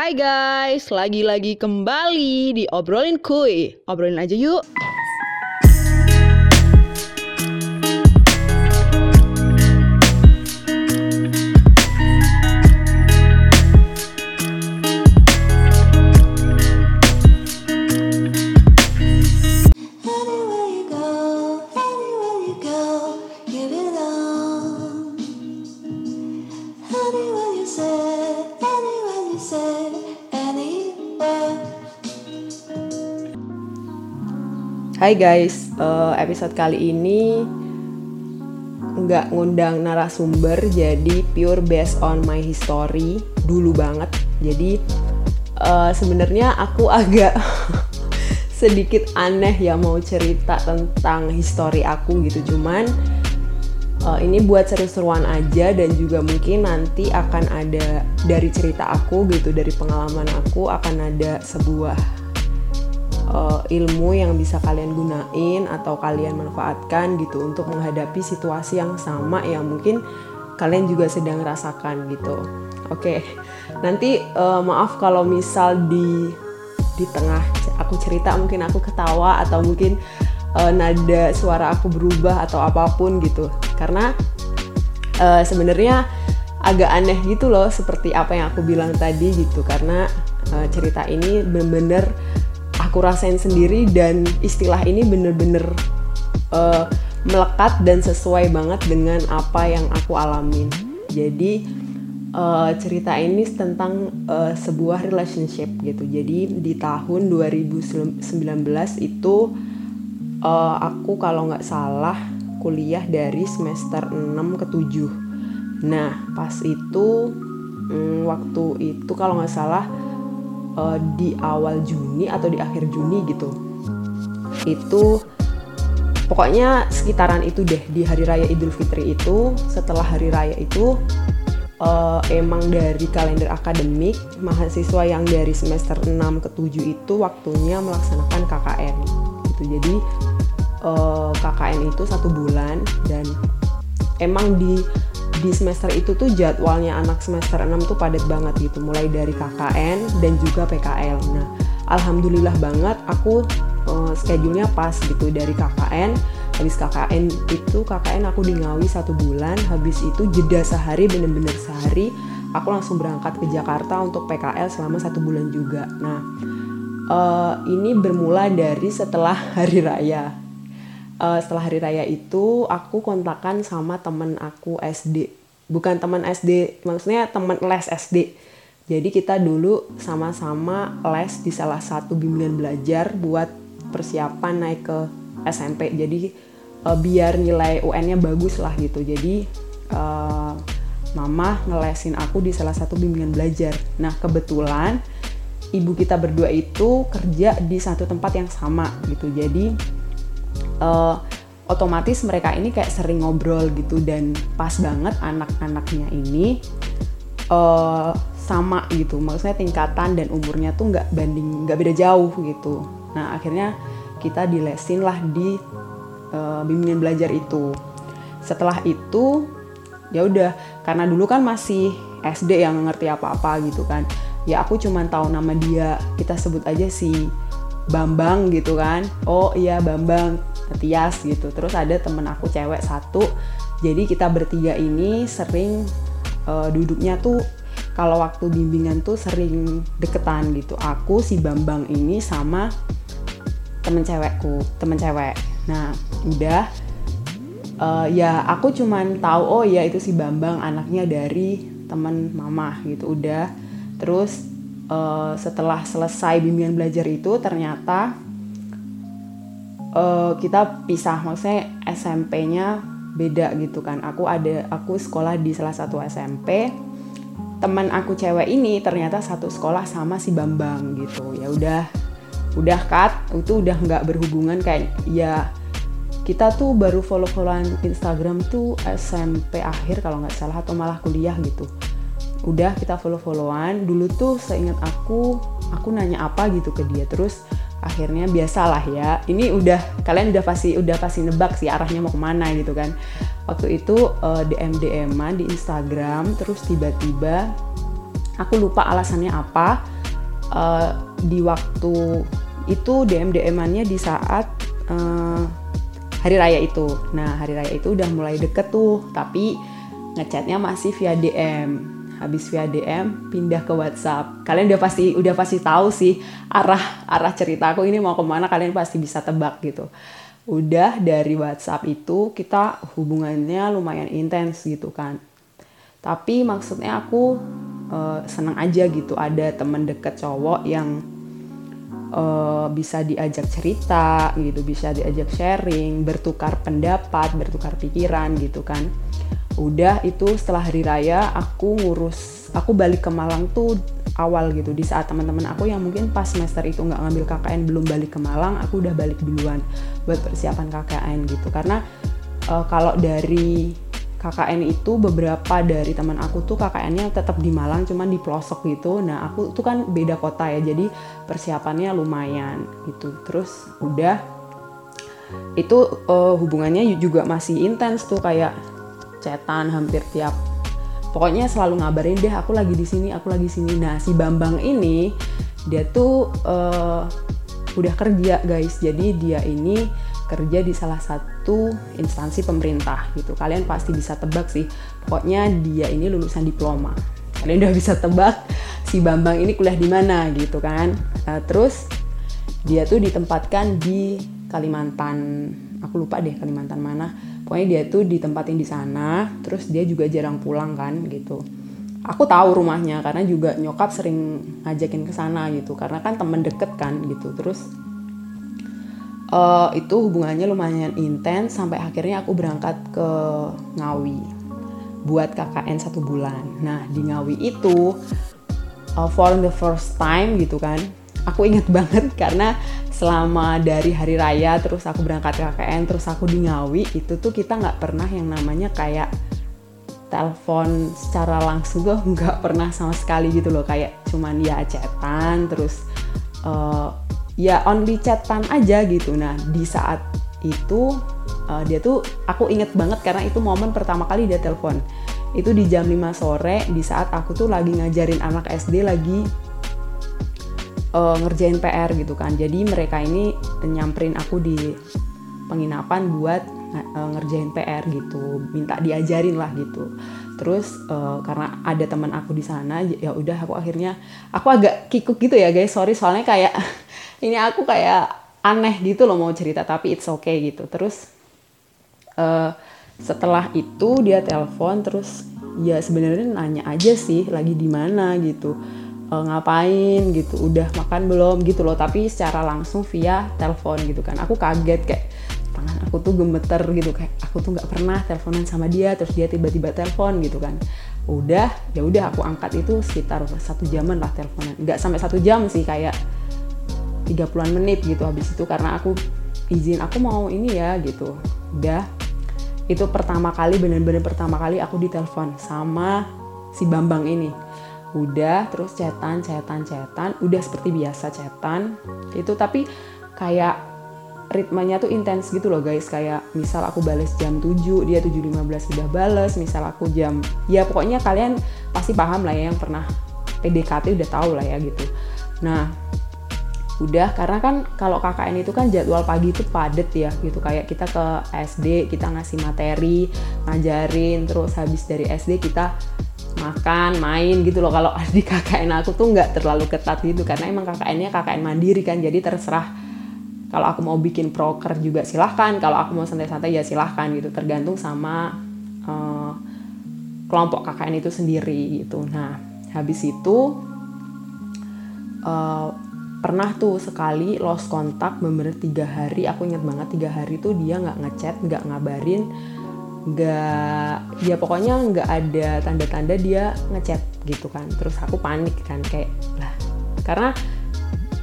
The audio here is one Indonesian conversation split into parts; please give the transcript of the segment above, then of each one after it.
Hai guys, lagi-lagi kembali di Obrolin Kuy. Obrolin aja yuk. Hai guys, eh, episode kali ini nggak ngundang narasumber, jadi pure based on my history dulu banget. Jadi eh, sebenarnya aku agak sedikit aneh ya mau cerita tentang history aku gitu, cuman eh, ini buat seru-seruan aja dan juga mungkin nanti akan ada dari cerita aku gitu, dari pengalaman aku akan ada sebuah uh, ilmu yang bisa kalian gunain atau kalian manfaatkan gitu untuk menghadapi situasi yang sama yang mungkin kalian juga sedang rasakan gitu. Oke, nanti uh, maaf kalau misal di di tengah aku cerita mungkin aku ketawa atau mungkin uh, nada suara aku berubah atau apa pun gitu karena uh, sebenarnya agak aneh gitu loh seperti apa yang aku bilang tadi gitu karena uh, cerita ini bener-bener aku rasain sendiri dan istilah ini bener-bener uh, melekat dan sesuai banget dengan apa yang aku alamin. Jadi uh, cerita ini tentang uh, sebuah relationship gitu. Jadi di tahun 2019 itu uh, aku kalau nggak salah kuliah dari semester 6 ke 7 nah pas itu mm, waktu itu kalau nggak salah uh, di awal Juni atau di akhir Juni gitu. Itu pokoknya sekitaran itu deh di hari raya Idul Fitri itu setelah hari raya itu uh, emang dari kalender akademik mahasiswa yang dari semester 6 ke 7 itu waktunya melaksanakan KKN gitu jadi uh, KKN itu satu bulan dan emang di di semester itu tuh jadwalnya anak semester 6 tuh padat banget gitu. Mulai dari KKN dan juga PKL nah alhamdulillah banget aku uh, schedule-nya pas gitu dari KKN habis KKN itu KKN aku di Ngawi satu bulan. Habis itu jeda sehari bener-bener sehari aku langsung berangkat ke Jakarta untuk PKL selama satu bulan juga. Nah uh, ini bermula dari setelah hari raya uh, setelah hari raya itu aku kontakan sama temen aku SD bukan teman SD maksudnya teman les SD jadi kita dulu sama-sama les di salah satu bimbingan belajar buat persiapan naik ke SMP jadi uh, biar nilai UN-nya bagus lah gitu. Jadi uh, mama ngelesin aku di salah satu bimbingan belajar. Nah kebetulan ibu kita berdua itu kerja di satu tempat yang sama gitu. Jadi uh, otomatis mereka ini kayak sering ngobrol gitu dan pas banget anak-anaknya ini uh, sama gitu. Maksudnya tingkatan dan umurnya tuh nggak banding nggak beda jauh gitu. Nah akhirnya kita dilesin lah di uh, bimbingan belajar itu. Setelah itu ya udah karena dulu kan masih SD yang ngerti apa-apa gitu kan ya aku cuman tahu nama dia. Kita sebut aja si Bambang gitu kan. Oh iya Bambang Tias gitu. Terus ada temen aku cewek satu. Jadi kita bertiga ini sering uh, duduknya tuh kalau waktu bimbingan tuh sering deketan gitu. Aku si Bambang ini sama temen cewekku temen cewek. Nah udah uh, ya aku cuman tahu oh ya itu si Bambang anaknya dari temen mama gitu udah. Terus uh, setelah selesai bimbingan belajar itu ternyata uh, kita pisah maksudnya SMP-nya beda gitu kan. Aku ada aku sekolah di salah satu SMP teman aku cewek ini ternyata satu sekolah sama si Bambang gitu. Ya udah udah cut itu udah nggak berhubungan kayak ya kita tuh baru follow-followan Instagram tuh SMP akhir kalau nggak salah atau malah kuliah gitu. Udah kita follow-followan. Dulu tuh seingat aku aku nanya apa gitu ke dia. Terus akhirnya biasalah ya. Ini udah kalian udah pasti udah pasti nebak sih arahnya mau ke mana gitu kan. Waktu itu uh, DM DM di Instagram terus tiba-tiba aku lupa alasannya apa. Uh, di waktu itu DM DM-annya di saat uh, hari raya itu. Nah hari raya itu udah mulai deket tuh tapi ngechatnya masih via DM habis via DM pindah ke WhatsApp. Kalian udah pasti udah pasti tahu sih arah arah ceritaku ini mau ke mana kalian pasti bisa tebak gitu. Udah dari WhatsApp itu kita hubungannya lumayan intens gitu kan. Tapi maksudnya aku uh, seneng aja gitu ada temen deket cowok yang uh, bisa diajak cerita gitu, bisa diajak sharing, bertukar pendapat, bertukar pikiran gitu kan udah itu setelah hari raya aku ngurus aku balik ke Malang tuh awal gitu. Di saat teman-teman aku yang mungkin pas semester itu nggak ngambil KKN belum balik ke Malang aku udah balik duluan buat persiapan KKN gitu. Karena uh, kalau dari KKN itu beberapa dari teman aku tuh KKN-nya tetap di Malang cuman di pelosok gitu. Nah aku tuh kan beda kota ya jadi persiapannya lumayan gitu. Terus udah itu uh, hubungannya juga masih intens tuh kayak chatan hampir tiap pokoknya selalu ngabarin deh aku lagi di sini aku lagi sini. Nah si Bambang ini dia tuh uh, udah kerja guys. Jadi dia ini kerja di salah satu instansi pemerintah gitu. Kalian pasti bisa tebak sih. Pokoknya dia ini lulusan diploma. Kalian udah bisa tebak si Bambang ini kuliah di mana gitu kan. Uh, terus dia tuh ditempatkan di Kalimantan. Aku lupa deh Kalimantan mana pokoknya dia tuh ditempatin di sana terus dia juga jarang pulang kan gitu. Aku tahu rumahnya karena juga nyokap sering ngajakin ke sana gitu. Karena kan temen deket kan gitu. Terus uh, itu hubungannya lumayan intens sampai akhirnya aku berangkat ke Ngawi buat KKN satu bulan. Nah di Ngawi itu uh, for the first time gitu kan aku inget banget karena selama dari hari raya terus aku berangkat ke KKN terus aku di Ngawi itu tuh kita nggak pernah yang namanya kayak telepon secara langsung tuh nggak pernah sama sekali gitu loh. Kayak cuman ya chatan terus uh, ya only chatan aja gitu. Nah di saat itu uh, dia tuh aku inget banget karena itu momen pertama kali dia telepon. Itu di jam 5 sore di saat aku tuh lagi ngajarin anak SD lagi uh, ngerjain PR gitu kan. Jadi mereka ini nyamperin aku di penginapan buat uh, ngerjain PR gitu. Minta diajarin lah gitu. Terus uh, karena ada teman aku di sana ya udah aku akhirnya aku agak kikuk gitu ya guys. Sorry soalnya kayak ini aku kayak aneh gitu loh mau cerita tapi it's okay gitu. Terus uh, setelah itu dia telepon terus ya sebenarnya nanya aja sih lagi di mana gitu uh, ngapain? gitu. Udah makan belum? gitu loh. Tapi secara langsung via telepon gitu kan. Aku kaget kayak tangan aku tuh gemeter gitu. Kayak aku tuh nggak pernah teleponan sama dia terus dia tiba-tiba telepon gitu kan. Udah ya udah aku angkat itu sekitar satu jaman lah teleponan. Nggak sampai satu jam sih kayak 30-an menit gitu habis itu. Karena aku izin aku mau ini ya gitu. Udah. Itu pertama kali bener-bener pertama kali aku ditelepon sama si Bambang ini udah terus cetan cetan cetan. Udah seperti biasa cetan. Itu tapi kayak ritmenya tuh intens gitu loh guys. Kayak misal aku bales jam 7 dia 7.15 udah bales. Misal aku jam ya pokoknya kalian pasti paham lah ya yang pernah PDKT udah tahu lah ya gitu. Nah udah karena kan kalau KKN itu kan jadwal pagi itu padet ya gitu. Kayak kita ke SD kita ngasih materi ngajarin terus habis dari SD kita makan main gitu loh. Kalau di KKN aku tuh nggak terlalu ketat gitu karena emang KKN-nya KKN mandiri kan jadi terserah. Kalau aku mau bikin proker juga silahkan kalau aku mau santai-santai ya silahkan gitu. Tergantung sama uh, kelompok KKN itu sendiri gitu. Nah habis itu uh, pernah tuh sekali lost kontak bener tiga hari aku inget banget tiga hari tuh dia nggak ngechat nggak ngabarin nggak ya pokoknya nggak ada tanda-tanda dia ngechat gitu kan. Terus aku panik kan kayak lah karena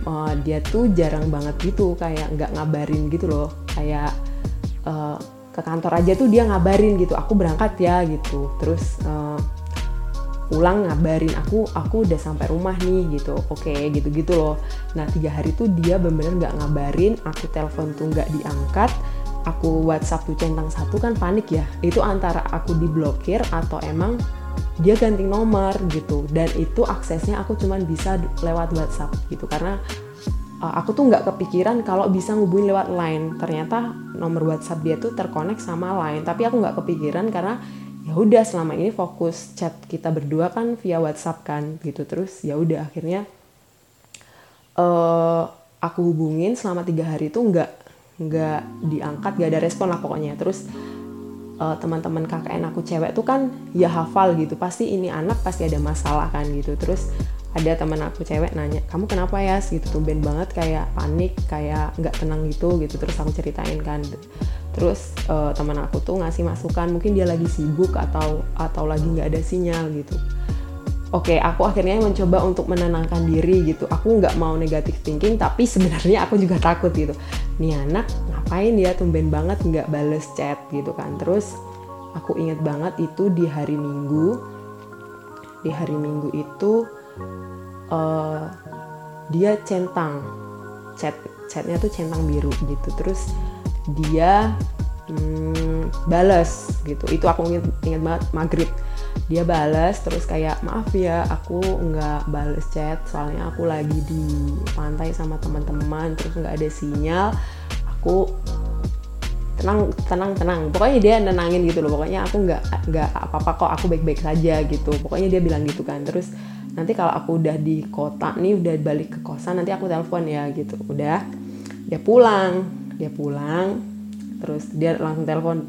uh, dia tuh jarang banget gitu kayak nggak ngabarin gitu loh. Kayak uh, ke kantor aja tuh dia ngabarin gitu aku berangkat ya gitu. Terus uh, pulang ngabarin aku aku udah sampai rumah nih gitu. Oke gitu gitu loh. Nah tiga hari tuh dia bener-bener nggak ngabarin aku telepon tuh nggak diangkat aku WhatsApp tuh centang satu kan panik ya. Itu antara aku diblokir atau emang dia ganti nomor gitu. Dan itu aksesnya aku cuman bisa lewat WhatsApp gitu. Karena uh, aku tuh nggak kepikiran kalau bisa ngubungin lewat line. Ternyata nomor WhatsApp dia tuh terkonek sama line. Tapi aku nggak kepikiran karena ya udah selama ini fokus chat kita berdua kan via WhatsApp kan gitu. Terus ya udah akhirnya uh, aku hubungin selama tiga hari itu nggak nggak diangkat gak ada respon lah pokoknya. Terus uh, teman-teman KKN aku cewek tuh kan ya hafal gitu. Pasti ini anak pasti ada masalah kan gitu. Terus ada teman aku cewek nanya kamu kenapa ya gitu tumben banget kayak panik kayak nggak tenang gitu gitu. Terus aku ceritain kan. Terus uh, teman aku tuh ngasih masukan mungkin dia lagi sibuk atau atau lagi nggak ada sinyal gitu oke aku akhirnya mencoba untuk menenangkan diri gitu. Aku nggak mau negatif thinking tapi sebenarnya aku juga takut gitu. Nih anak ngapain ya tumben banget nggak bales chat gitu kan? Terus aku inget banget itu di hari minggu. Di hari minggu itu uh, dia centang. Chat chatnya tuh centang biru gitu. Terus dia hmm, bales gitu. Itu aku inget, inget banget maghrib dia balas terus kayak maaf ya aku nggak bales chat soalnya aku lagi di pantai sama teman-teman terus nggak ada sinyal. Aku tenang tenang tenang. Pokoknya dia nenangin gitu loh pokoknya aku nggak nggak apa apa kok aku baik baik saja gitu. Pokoknya dia bilang gitu kan. Terus nanti kalau aku udah di kota nih udah balik ke kosan nanti aku telepon ya gitu. Udah dia pulang dia pulang terus dia langsung telepon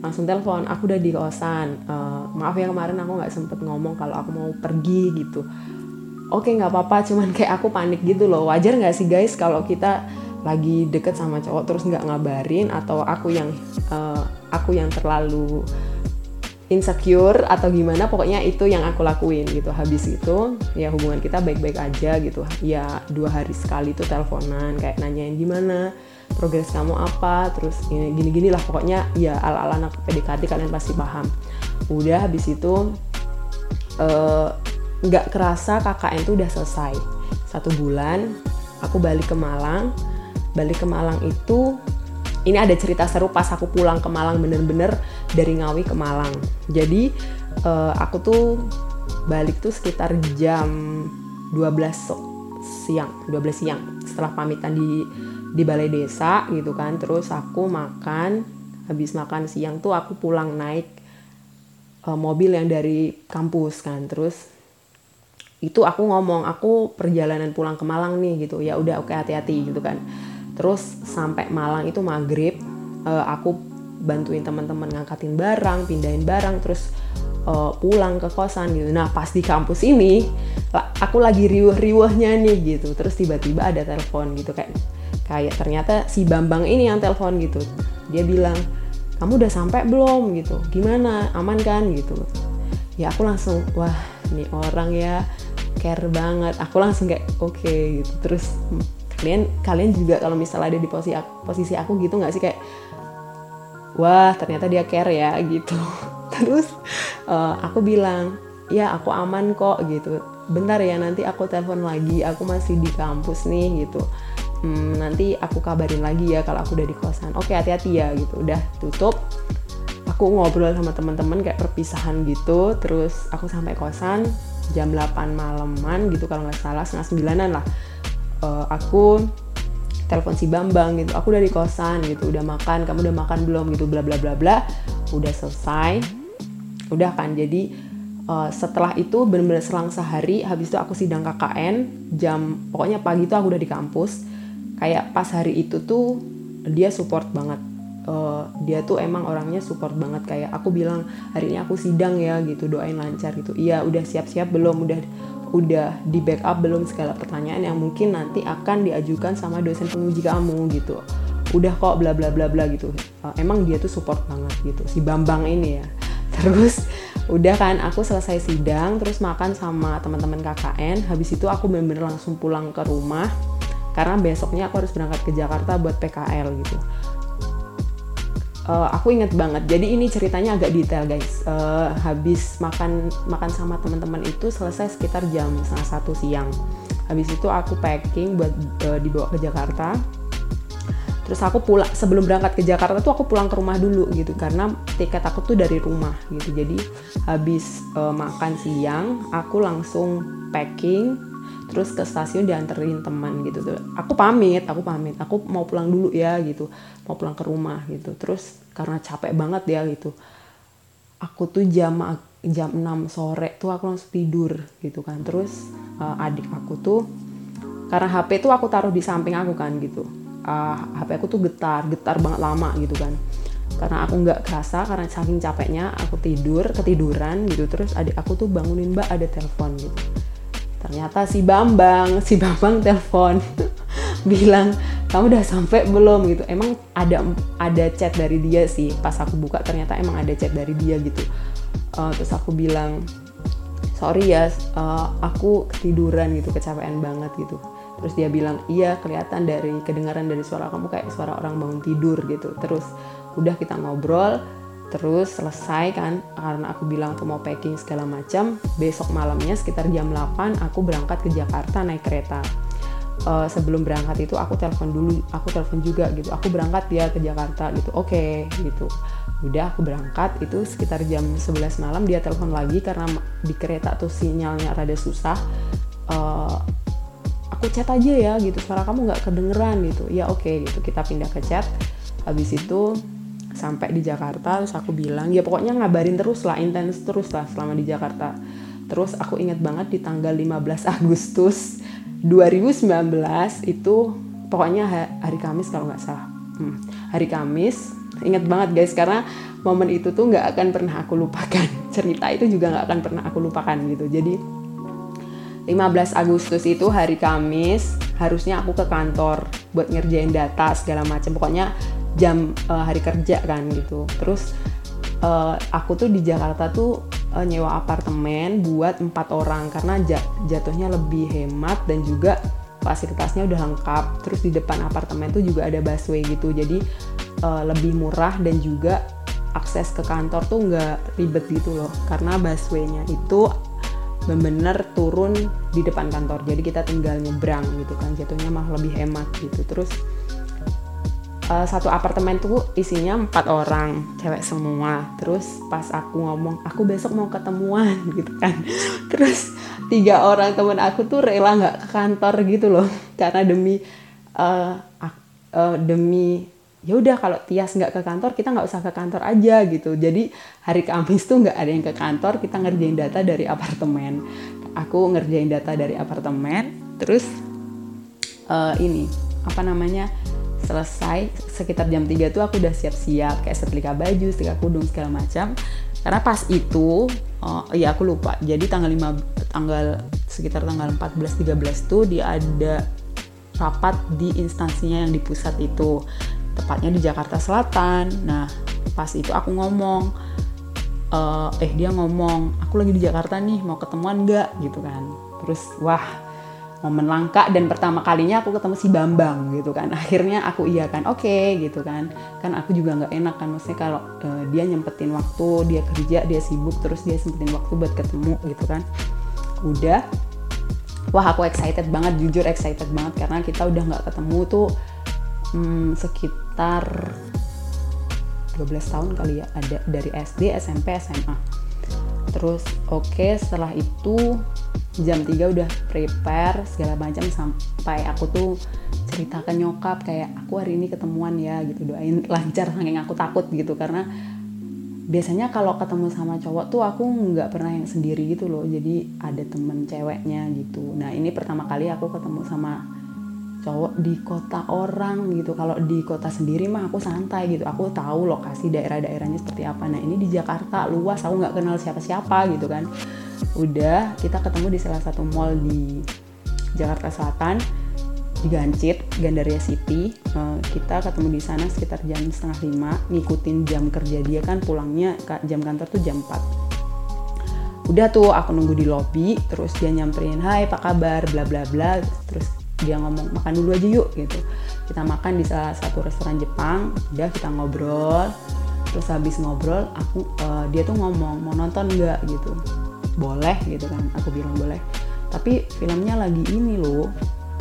langsung telepon aku udah di kosan. Uh, maaf ya kemarin aku nggak sempet ngomong kalau aku mau pergi gitu. Oke nggak apa-apa cuman kayak aku panik gitu loh. Wajar nggak sih guys kalau kita lagi deket sama cowok terus nggak ngabarin atau aku yang uh, aku yang terlalu insecure atau gimana pokoknya itu yang aku lakuin gitu. Habis itu ya hubungan kita baik-baik aja gitu. Ya dua hari sekali tuh teleponan kayak nanyain gimana progres kamu apa terus ini gini-gini lah pokoknya ya ala-ala anak PDKT kalian pasti paham. Udah habis itu eh, nggak uh, kerasa KKN tuh udah selesai. Satu bulan aku balik ke Malang. Balik ke Malang itu ini ada cerita seru pas aku pulang ke Malang bener-bener dari Ngawi ke Malang. Jadi uh, aku tuh balik tuh sekitar jam 12 siang, 12 siang setelah pamitan di di balai desa gitu kan. Terus aku makan, habis makan siang tuh aku pulang naik uh, mobil yang dari kampus kan. Terus itu aku ngomong aku perjalanan pulang ke Malang nih gitu. Ya udah oke okay, hati-hati gitu kan terus sampai Malang itu maghrib uh, aku bantuin teman-teman ngangkatin barang pindahin barang terus uh, pulang ke kosan gitu. Nah pas di kampus ini aku lagi riuh-riuhnya nih gitu. Terus tiba-tiba ada telepon gitu kayak kayak ternyata si Bambang ini yang telepon gitu. Dia bilang kamu udah sampai belum? gitu. Gimana? Aman kan? gitu. Ya aku langsung wah ini orang ya care banget. Aku langsung kayak oke okay, gitu. Terus kalian kalian juga kalau misalnya ada di posisi posisi aku gitu nggak sih? Kayak wah ternyata dia care ya gitu terus uh, aku bilang ya aku aman kok gitu. Bentar ya nanti aku telepon lagi aku masih di kampus nih gitu. Hmm, nanti aku kabarin lagi ya kalau aku udah di kosan. Oke hati-hati ya gitu. Udah tutup. Aku ngobrol sama teman-teman kayak perpisahan gitu. Terus aku sampai kosan jam 8 malaman gitu kalau nggak salah setengah sembilanan lah. Uh, aku telepon si Bambang gitu. Aku udah di kosan gitu. Udah makan kamu udah makan belum? gitu bla bla bla bla. Udah selesai udah kan jadi uh, setelah itu benar-benar selang sehari habis itu aku sidang KKN jam pokoknya pagi itu aku udah di kampus. Kayak pas hari itu tuh dia support banget. Uh, dia tuh emang orangnya support banget. Kayak aku bilang hari ini aku sidang ya gitu doain lancar gitu. Iya udah siap-siap belum udah udah di backup belum segala pertanyaan yang mungkin nanti akan diajukan sama dosen penguji kamu gitu. Udah kok bla bla bla bla gitu. Uh, emang dia tuh support banget gitu si Bambang ini ya terus udah kan aku selesai sidang terus makan sama teman-teman KKN habis itu aku bener-bener langsung pulang ke rumah karena besoknya aku harus berangkat ke Jakarta buat PKL gitu. Uh, aku inget banget. Jadi ini ceritanya agak detail guys. Uh, habis makan makan sama teman-teman itu selesai sekitar jam setengah satu siang. Habis itu aku packing buat uh, dibawa ke Jakarta terus aku pulang sebelum berangkat ke Jakarta tuh aku pulang ke rumah dulu gitu karena tiket aku tuh dari rumah gitu. Jadi habis uh, makan siang aku langsung packing terus ke stasiun dianterin teman gitu. Tuh aku pamit aku pamit. Aku mau pulang dulu ya gitu mau pulang ke rumah gitu. Terus karena capek banget ya gitu aku tuh jam jam 6 sore tuh aku langsung tidur gitu kan. Terus uh, adik aku tuh karena HP tuh aku taruh di samping aku kan gitu uh, HP aku tuh getar getar banget lama gitu kan. Karena aku nggak kerasa karena saking capeknya aku tidur ketiduran gitu. Terus adik aku tuh bangunin mbak ada telepon gitu. Ternyata si Bambang si Bambang telepon. Bilang kamu udah sampai belum? gitu. Emang ada ada chat dari dia sih. Pas aku buka ternyata emang ada chat dari dia gitu. Uh, terus aku bilang sorry ya uh, aku ketiduran gitu kecapean banget gitu terus dia bilang iya kelihatan dari kedengaran dari suara kamu kayak suara orang bangun tidur gitu. Terus udah kita ngobrol terus selesai kan karena aku bilang aku mau packing segala macam besok malamnya sekitar jam 8 aku berangkat ke Jakarta naik kereta. Uh, sebelum berangkat itu aku telepon dulu aku telepon juga gitu. Aku berangkat ya ke Jakarta gitu oke okay, gitu. Udah aku berangkat itu sekitar jam 11 malam dia telepon lagi karena di kereta tuh sinyalnya rada susah. Uh, aku chat aja ya gitu. Suara kamu nggak kedengeran gitu. Ya oke okay, gitu. Kita pindah ke chat. Habis itu sampai di Jakarta terus aku bilang ya pokoknya ngabarin terus lah intens terus lah selama di Jakarta. Terus aku inget banget di tanggal 15 Agustus 2019 itu pokoknya hari Kamis kalau nggak salah. Hmm, hari Kamis inget banget guys karena momen itu tuh nggak akan pernah aku lupakan. Cerita itu juga nggak akan pernah aku lupakan gitu. Jadi 15 Agustus itu hari Kamis harusnya aku ke kantor buat ngerjain data segala macam. Pokoknya jam uh, hari kerja kan gitu. Terus uh, aku tuh di Jakarta tuh uh, nyewa apartemen buat empat orang karena jatuhnya lebih hemat dan juga fasilitasnya udah lengkap. Terus di depan apartemen tuh juga ada busway gitu. Jadi uh, lebih murah dan juga akses ke kantor tuh nggak ribet gitu loh. Karena busway-nya itu bener-bener turun di depan kantor. Jadi kita tinggal nyebrang gitu kan jatuhnya malah lebih hemat gitu. Terus uh, satu apartemen tuh isinya empat orang cewek semua. Terus pas aku ngomong aku besok mau ketemuan gitu kan. Terus tiga orang temen aku tuh rela nggak ke kantor gitu loh. Karena demi uh, uh, demi ya udah kalau Tias nggak ke kantor kita nggak usah ke kantor aja gitu. Jadi hari Kamis tuh nggak ada yang ke kantor kita ngerjain data dari apartemen. Aku ngerjain data dari apartemen terus uh, ini apa namanya selesai sekitar jam 3 tuh aku udah siap-siap kayak setrika baju, setrika kudung segala macam. Karena pas itu uh, ya aku lupa. Jadi tanggal 5 tanggal sekitar tanggal 14 13 tuh dia ada rapat di instansinya yang di pusat itu tepatnya di Jakarta Selatan. Nah pas itu aku ngomong uh, eh dia ngomong aku lagi di Jakarta nih mau ketemuan nggak? Gitu kan. Terus wah momen langka dan pertama kalinya aku ketemu si Bambang gitu kan. Akhirnya aku iya kan oke okay, gitu kan. Kan aku juga nggak enak kan maksudnya kalau uh, dia nyempetin waktu dia kerja dia sibuk terus dia sempetin waktu buat ketemu gitu kan. Udah. Wah aku excited banget jujur excited banget karena kita udah nggak ketemu tuh hmm, sekitar 12 tahun kali ya ada dari SD, SMP, SMA. Terus oke okay, setelah itu jam 3 udah prepare segala macam sampai aku tuh ceritakan nyokap kayak aku hari ini ketemuan ya gitu doain lancar saking aku takut gitu karena biasanya kalau ketemu sama cowok tuh aku nggak pernah yang sendiri gitu loh jadi ada temen ceweknya gitu nah ini pertama kali aku ketemu sama cowok di kota orang gitu. Kalau di kota sendiri mah aku santai gitu. Aku tahu lokasi daerah-daerahnya seperti apa. Nah ini di Jakarta luas. Aku nggak kenal siapa-siapa gitu kan. Udah kita ketemu di salah satu mall di Jakarta Selatan di Gancit, Gandaria City. Uh, kita ketemu di sana sekitar jam setengah lima, ngikutin jam kerja dia kan pulangnya jam kantor tuh jam 4 udah tuh aku nunggu di lobby terus dia nyamperin hai apa kabar? Bla bla bla. Terus dia ngomong makan dulu aja yuk gitu. Kita makan di salah satu restoran Jepang udah kita ngobrol. Terus habis ngobrol aku uh, dia tuh ngomong mau nonton nggak? Gitu. Boleh gitu kan. Aku bilang boleh. Tapi filmnya lagi ini loh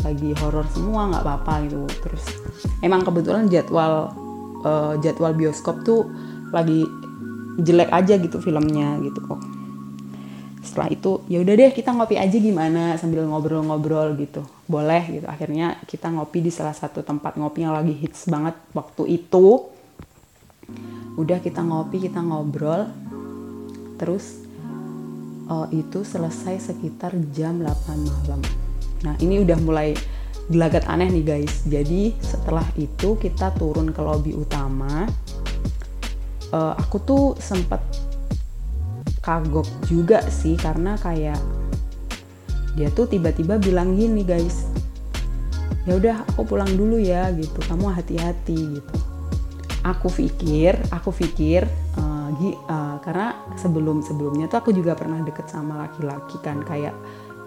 lagi horor semua nggak apa-apa gitu. Terus emang kebetulan jadwal eh, jadwal bioskop tuh lagi jelek aja gitu filmnya gitu kok setelah itu ya udah deh kita ngopi aja gimana sambil ngobrol-ngobrol gitu. Boleh gitu akhirnya kita ngopi di salah satu tempat ngopi yang lagi hits banget waktu itu. Udah kita ngopi kita ngobrol. Terus eh, itu selesai sekitar jam 8 malam. Nah ini udah mulai gelagat aneh nih guys. Jadi setelah itu kita turun ke lobi utama. Eh, aku tuh sempet kagok juga sih karena kayak dia tuh tiba-tiba bilang gini guys ya udah aku pulang dulu ya gitu. Kamu hati-hati gitu. Aku pikir aku pikir gi- eh, karena sebelum sebelumnya tuh aku juga pernah deket sama laki-laki kan kayak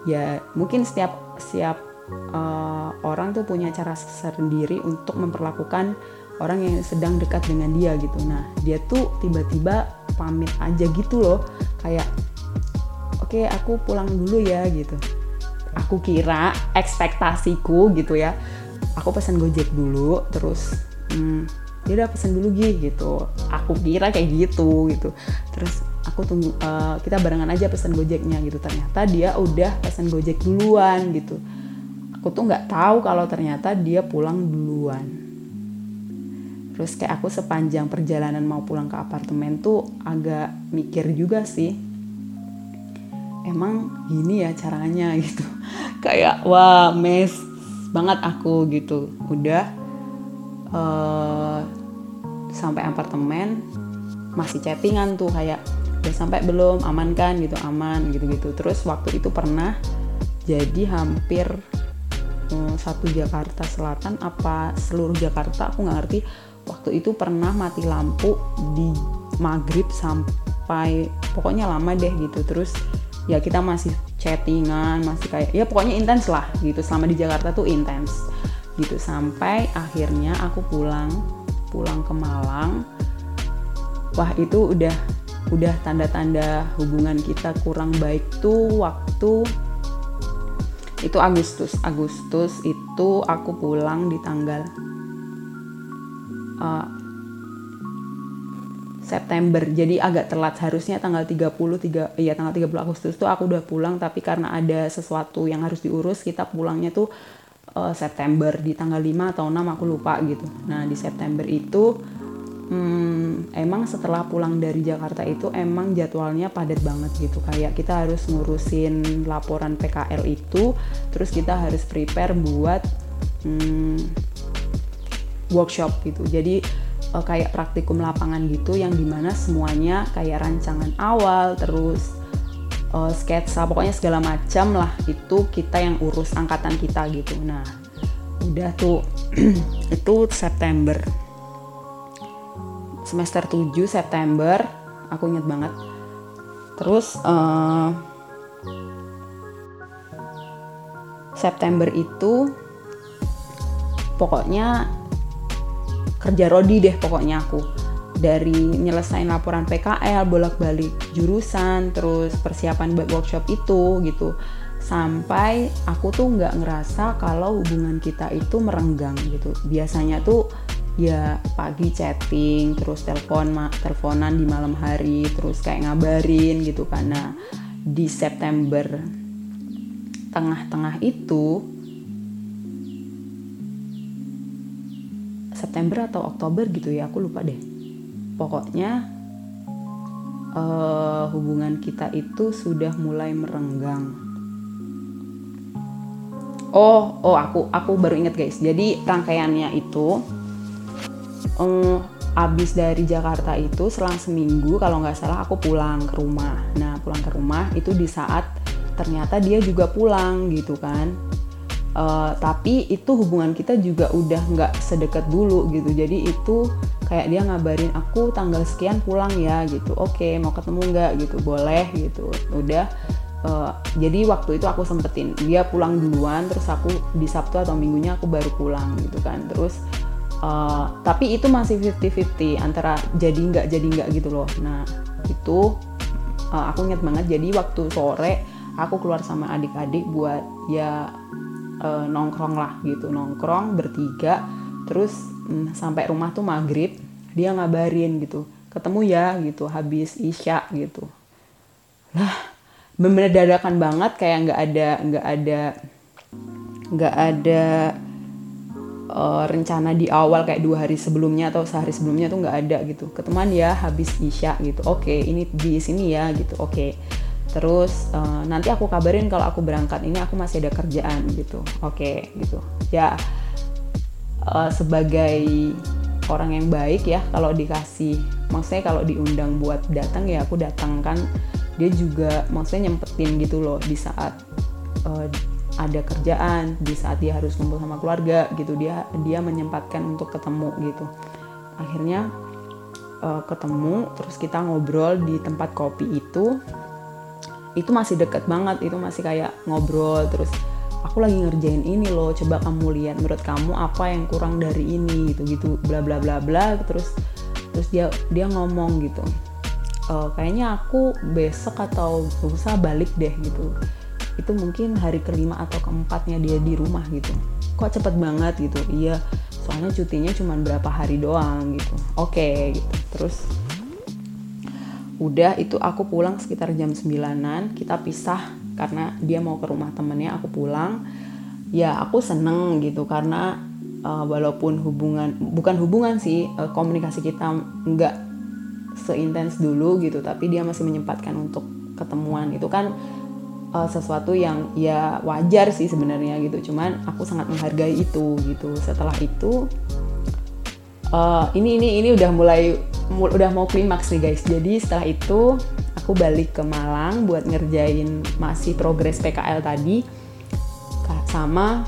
ya mungkin setiap setiap eh, orang tuh punya cara sendiri untuk memperlakukan orang yang sedang dekat dengan dia gitu. Nah dia tuh tiba-tiba pamit aja gitu loh. Kayak oke aku pulang dulu ya gitu. Aku kira ekspektasiku gitu ya aku pesan gojek dulu terus hmm, dia udah pesan dulu Gi gitu. Aku kira kayak gitu gitu. Terus aku tunggu eh, kita barengan aja pesan gojeknya gitu. Ternyata dia udah pesan gojek duluan gitu. Aku tuh nggak tahu kalau ternyata dia pulang duluan terus kayak aku sepanjang perjalanan mau pulang ke apartemen tuh agak mikir juga sih emang gini ya caranya gitu. Kayak wah mes banget aku gitu. Udah eh, sampai apartemen masih chattingan tuh kayak udah sampai belum? Aman kan? Gitu aman gitu gitu terus waktu itu pernah jadi hampir eh, satu Jakarta Selatan apa seluruh Jakarta aku nggak ngerti waktu itu pernah mati lampu di maghrib sampai pokoknya lama deh gitu. Terus ya kita masih chattingan masih kayak ya pokoknya intens lah gitu. Selama di Jakarta tuh intens gitu. Sampai akhirnya aku pulang pulang ke Malang. Wah itu udah udah tanda-tanda hubungan kita kurang baik tuh waktu itu Agustus. Agustus itu aku pulang di tanggal uh, September. Jadi agak telat. Harusnya tanggal 30 tiga iya tanggal 30 Agustus tuh aku udah pulang tapi karena ada sesuatu yang harus diurus kita pulangnya tuh uh, September. Di tanggal 5 atau 6 aku lupa gitu. Nah di September itu hmm, emang setelah pulang dari Jakarta itu emang jadwalnya padat banget gitu. Kayak kita harus ngurusin laporan PKL itu terus kita harus prepare buat hmm, workshop gitu. Jadi uh, kayak praktikum lapangan gitu yang di mana semuanya kayak rancangan awal terus uh, sketsa pokoknya segala macam lah itu kita yang urus angkatan kita gitu. Nah udah tuh itu September. Semester 7 September aku inget banget. Terus uh, September itu pokoknya kerja rodi deh pokoknya aku. Dari nyelesain laporan PKL bolak-balik jurusan terus persiapan buat workshop itu gitu. Sampai aku tuh nggak ngerasa kalau hubungan kita itu merenggang gitu. Biasanya tuh ya pagi chatting terus telepon teleponan di malam hari terus kayak ngabarin gitu. Karena di September tengah-tengah itu September atau Oktober gitu ya aku lupa deh. Pokoknya eh, hubungan kita itu sudah mulai merenggang. Oh oh aku aku baru inget guys. Jadi rangkaiannya itu eh, abis dari Jakarta itu selang seminggu kalau nggak salah aku pulang ke rumah. Nah pulang ke rumah itu di saat ternyata dia juga pulang gitu kan Uh, tapi itu hubungan kita juga udah nggak sedekat dulu gitu. Jadi itu kayak dia ngabarin aku tanggal sekian pulang ya gitu. Oke mau ketemu nggak? gitu. Boleh gitu. Udah uh, jadi waktu itu aku sempetin. Dia pulang duluan terus aku di Sabtu atau minggunya aku baru pulang gitu kan. Terus uh, tapi itu masih 50-50 antara jadi nggak jadi nggak gitu loh. Nah itu uh, aku inget banget. Jadi waktu sore aku keluar sama adik-adik buat ya eh, nongkrong lah gitu nongkrong bertiga terus mm, sampai rumah tuh maghrib dia ngabarin gitu ketemu ya gitu habis isya gitu. Lah bener dadakan banget kayak nggak ada nggak ada nggak ada eh, rencana di awal kayak dua hari sebelumnya atau sehari sebelumnya tuh nggak ada gitu. Ketemuan ya habis isya gitu. Oke ini di sini ya gitu. Oke terus eh, nanti aku kabarin kalau aku berangkat ini aku masih ada kerjaan gitu. Oke gitu. Ya eh, sebagai orang yang baik ya kalau dikasih maksudnya kalau diundang buat datang ya aku datang kan dia juga maksudnya nyempetin gitu loh di saat eh, ada kerjaan di saat dia harus kumpul sama keluarga gitu. Dia dia menyempatkan untuk ketemu gitu. Akhirnya eh, ketemu terus kita ngobrol di tempat kopi itu itu masih deket banget itu masih kayak ngobrol terus aku lagi ngerjain ini loh coba kamu lihat menurut kamu apa yang kurang dari ini gitu gitu bla bla bla bla terus terus dia dia ngomong gitu "Eh, kayaknya aku besok atau lusa balik deh gitu. Itu mungkin hari kelima atau keempatnya dia di rumah gitu. Kok cepet banget? gitu. Iya soalnya cutinya cuma berapa hari doang gitu. Oke gitu. Terus udah itu aku pulang sekitar jam 9an kita pisah karena dia mau ke rumah temennya aku pulang. Ya aku seneng gitu karena uh, walaupun hubungan bukan hubungan sih uh, komunikasi kita nggak seintens dulu gitu tapi dia masih menyempatkan untuk ketemuan. Itu kan uh, sesuatu yang ya wajar sih sebenarnya gitu cuman aku sangat menghargai itu gitu. Setelah itu uh, ini ini ini udah mulai mul- udah mau klimaks nih guys. Jadi setelah itu aku balik ke Malang buat ngerjain masih progres PKL tadi sama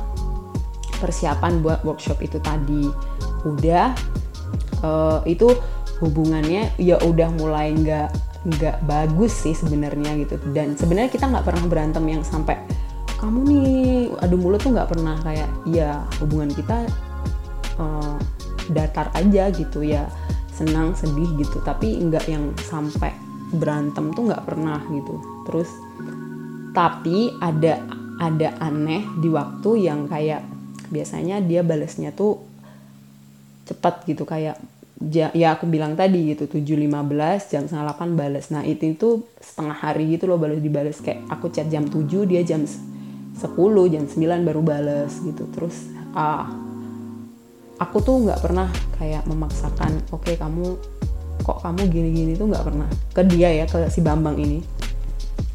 persiapan buat workshop itu tadi. Udah eh, itu hubungannya ya udah mulai nggak nggak bagus sih sebenarnya gitu. Dan sebenarnya kita nggak pernah berantem yang sampai kamu nih adu mulut tuh nggak pernah. Kayak ya hubungan kita eh, datar aja gitu ya senang sedih gitu. Tapi nggak yang sampai berantem tuh nggak pernah gitu. Terus tapi ada ada aneh di waktu yang kayak biasanya dia balesnya tuh cepat gitu. Kayak ya aku bilang tadi gitu 7.15 jam setengah 8 bales. Nah itu itu setengah hari gitu loh baru dibales. Kayak aku chat jam 7 dia jam 10 jam 9 baru bales gitu. Terus ah aku tuh nggak pernah kayak memaksakan oke kamu kok kamu gini-gini tuh nggak pernah. Ke dia ya ke si Bambang ini.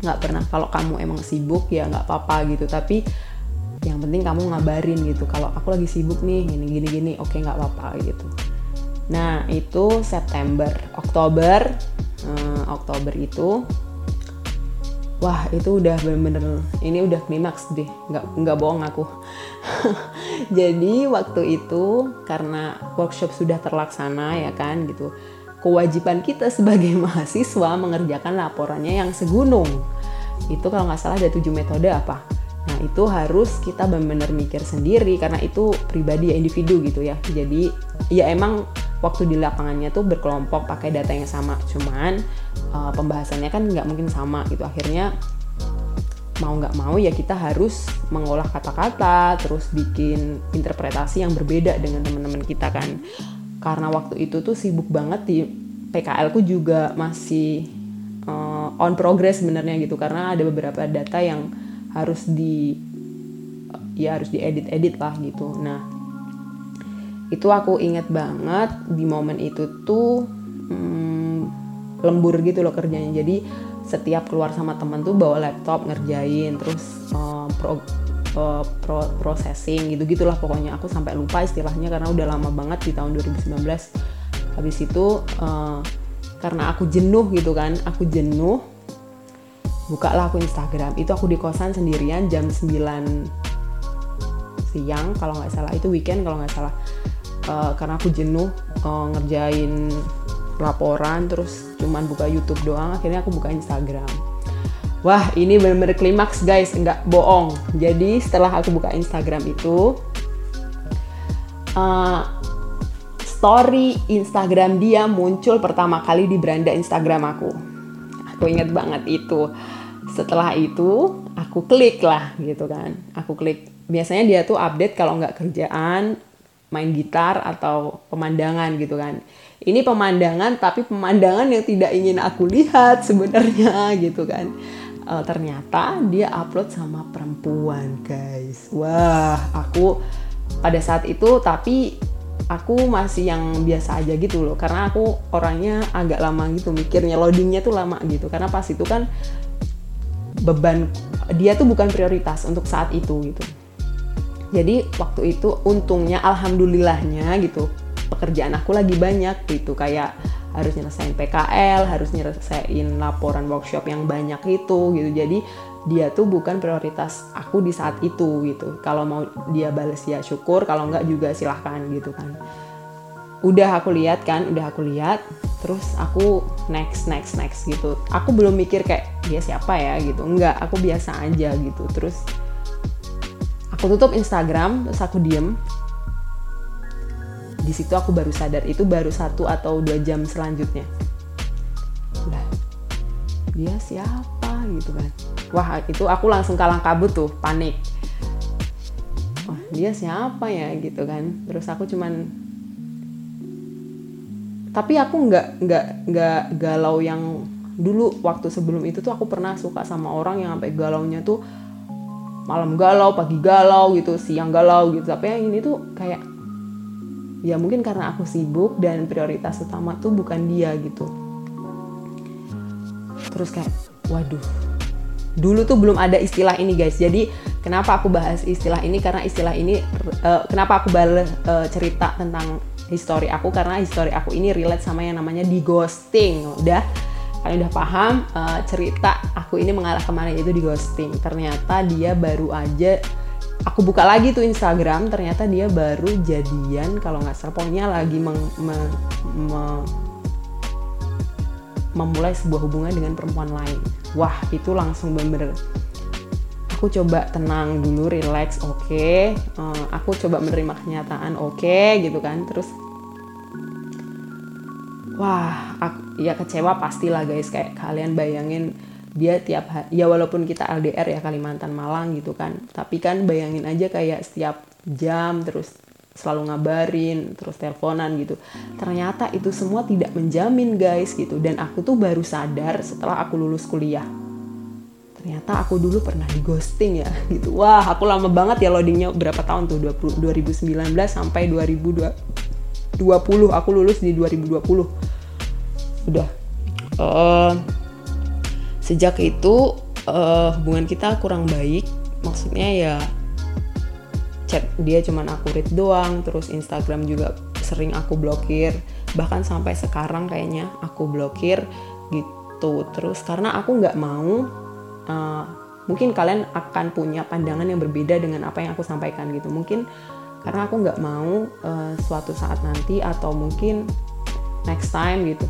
Nggak pernah. Kalau kamu emang sibuk ya nggak apa-apa gitu. Tapi yang penting kamu ngabarin gitu kalau aku lagi sibuk nih gini gini gini oke nggak apa-apa gitu. Nah itu September Oktober. Eh, Oktober itu wah itu udah bener-bener ini udah klimaks deh. Nggak nggak bohong aku. Jadi waktu itu karena workshop sudah terlaksana ya kan gitu kewajiban kita sebagai mahasiswa mengerjakan laporannya yang segunung. Itu kalau nggak salah ada tujuh metode apa. Nah itu harus kita benar-benar mikir sendiri karena itu pribadi ya individu gitu ya. Jadi ya emang waktu di lapangannya tuh berkelompok pakai data yang sama. Cuman uh, pembahasannya kan nggak mungkin sama gitu. Akhirnya mau nggak mau ya kita harus mengolah kata-kata terus bikin interpretasi yang berbeda dengan teman-teman kita kan. Karena waktu itu tuh sibuk banget di PKL ku juga masih uh, on progress sebenarnya gitu. Karena ada beberapa data yang harus di ya harus diedit-edit lah gitu. Nah itu aku inget banget di momen itu tuh hmm, lembur gitu loh kerjanya. Jadi setiap keluar sama temen tuh bawa laptop ngerjain terus uh, pro, uh, pro- processing gitu gitulah pokoknya. Aku sampai lupa istilahnya karena udah lama banget di tahun 2019 habis itu uh, karena aku jenuh gitu kan aku jenuh bukalah aku Instagram. Itu aku di kosan sendirian jam 9 siang kalau nggak salah. Itu weekend kalau nggak salah Uh, karena aku jenuh uh, ngerjain laporan terus cuman buka YouTube doang akhirnya aku buka Instagram. Wah ini bener-bener klimaks guys. Nggak bohong. Jadi setelah aku buka Instagram itu uh, story Instagram dia muncul pertama kali di beranda Instagram aku. Aku inget banget itu. Setelah itu aku klik lah gitu kan. Aku klik. Biasanya dia tuh update kalau nggak kerjaan main gitar atau pemandangan gitu kan. Ini pemandangan tapi pemandangan yang tidak ingin aku lihat sebenarnya gitu kan. Eh, ternyata dia upload sama perempuan guys. Wah aku pada saat itu tapi aku masih yang biasa aja gitu loh. Karena aku orangnya agak lama gitu mikirnya loadingnya tuh lama gitu. Karena pas itu kan beban dia tuh bukan prioritas untuk saat itu gitu jadi waktu itu untungnya alhamdulillahnya gitu pekerjaan aku lagi banyak gitu kayak harus nyelesain PKL, harus nyelesain laporan workshop yang banyak itu gitu. Jadi dia tuh bukan prioritas aku di saat itu gitu. Kalau mau dia bales ya syukur, kalau enggak juga silahkan gitu kan. Udah aku lihat kan, udah aku lihat, terus aku next next next gitu. Aku belum mikir kayak dia siapa ya gitu. Enggak, aku biasa aja gitu. Terus aku tutup Instagram, terus aku diem, di situ aku baru sadar itu baru satu atau dua jam selanjutnya. Lah dia siapa gitu kan? Wah itu aku langsung kalang kabut tuh panik. Wah dia siapa ya gitu kan? Terus aku cuman tapi aku nggak nggak nggak galau yang dulu waktu sebelum itu tuh aku pernah suka sama orang yang sampai galaunya tuh malam galau pagi galau gitu siang galau gitu. Tapi yang ini tuh kayak ya mungkin karena aku sibuk dan prioritas utama tuh bukan dia gitu. Terus kayak waduh dulu tuh belum ada istilah ini guys. Jadi kenapa aku bahas istilah ini? Karena istilah ini uh, kenapa aku balik uh, cerita tentang histori aku? Karena histori aku ini relate sama yang namanya di ghosting udah kalian udah paham uh, cerita aku ini mengarah ke mana itu di ghosting. Ternyata dia baru aja aku buka lagi tuh Instagram ternyata dia baru jadian kalau nggak salah. Lagi meng, me, me, memulai sebuah hubungan dengan perempuan lain. Wah itu langsung bener-bener aku coba tenang dulu relax oke. Okay. uh, eh, aku coba menerima kenyataan oke okay, gitu kan. Terus wah aku, ya kecewa pastilah guys. Kayak kalian bayangin dia tiap hari ya walaupun kita LDR ya Kalimantan Malang gitu kan. Tapi kan bayangin aja kayak setiap jam terus selalu ngabarin terus teleponan gitu. Ternyata itu semua tidak menjamin guys gitu. Dan aku tuh baru sadar setelah aku lulus kuliah. Ternyata aku dulu pernah di ghosting ya gitu. Wah aku lama banget ya loadingnya. Berapa tahun tuh? 20, 2019 sampai 2020 aku lulus di 2020 udah. Uh, sejak itu uh, hubungan kita kurang baik. Maksudnya ya chat dia cuman aku read doang terus Instagram juga sering aku blokir. Bahkan sampai sekarang kayaknya aku blokir gitu. Terus karena aku nggak mau uh, mungkin kalian akan punya pandangan yang berbeda dengan apa yang aku sampaikan gitu. Mungkin karena aku nggak mau uh, suatu saat nanti atau mungkin next time gitu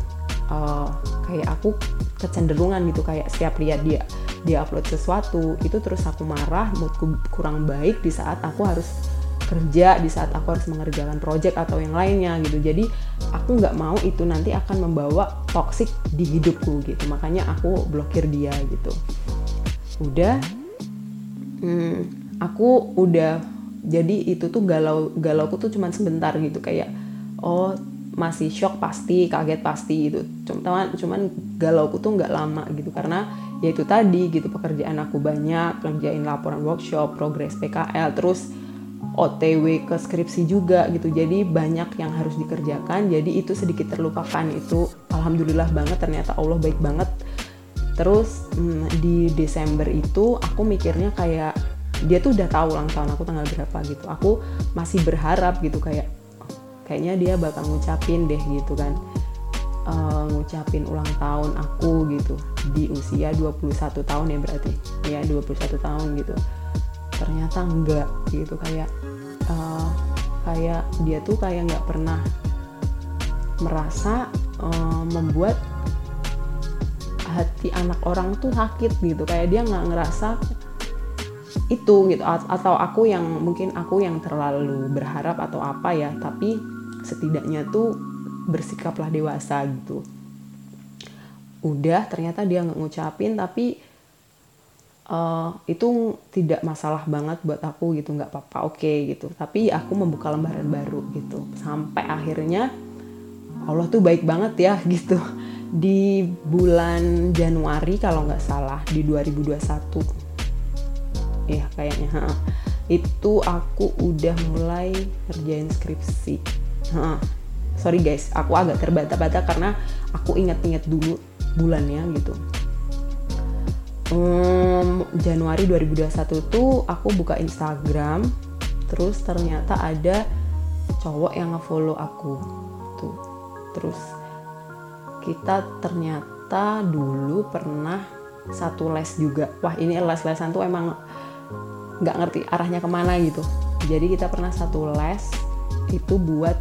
uh, kayak aku kecenderungan gitu kayak setiap lihat dia dia upload sesuatu itu terus aku marah moodku kurang baik di saat aku harus kerja di saat aku harus mengerjakan project atau yang lainnya gitu. Jadi aku nggak mau itu nanti akan membawa toxic di hidupku gitu. Makanya aku blokir dia gitu. Udah hmm, aku udah jadi itu tuh galau galau aku tuh cuman sebentar gitu. Kayak oh masih shock pasti kaget pasti gitu. Cuman cuman galauku tuh nggak lama gitu karena ya itu tadi gitu pekerjaan aku banyak kerjain laporan workshop progres PKL terus OTW ke skripsi juga gitu. Jadi banyak yang harus dikerjakan jadi itu sedikit terlupakan itu. Alhamdulillah banget ternyata Allah baik banget. Terus hmm, di Desember itu aku mikirnya kayak dia tuh udah tahu ulang tahun aku tanggal berapa gitu. Aku masih berharap gitu kayak kayaknya dia bakal ngucapin deh gitu kan. Uh, ngucapin ulang tahun aku gitu. Di usia 21 tahun ya berarti. Ya 21 tahun gitu. Ternyata enggak gitu kayak uh, kayak dia tuh kayak nggak pernah merasa uh, membuat hati anak orang tuh sakit gitu. Kayak dia nggak ngerasa itu gitu. Atau aku yang mungkin aku yang terlalu berharap atau apa ya tapi setidaknya tuh bersikaplah dewasa gitu. Udah ternyata dia nggak ngucapin tapi eh, itu tidak masalah banget buat aku gitu nggak apa-apa oke gitu. Tapi aku membuka lembaran baru gitu. Sampai akhirnya Allah tuh baik banget ya gitu. Di bulan Januari kalau nggak salah di 2021 ya kayaknya itu aku udah mulai ngerjain skripsi Sorry guys. Aku agak terbata-bata karena aku ingat-ingat dulu bulannya gitu. Hmm, Januari 2021 tuh aku buka Instagram terus ternyata ada cowok yang ngefollow aku tuh. Terus kita ternyata dulu pernah satu les juga. Wah ini les-lesan tuh emang nggak ngerti arahnya ke mana gitu. Jadi kita pernah satu les itu buat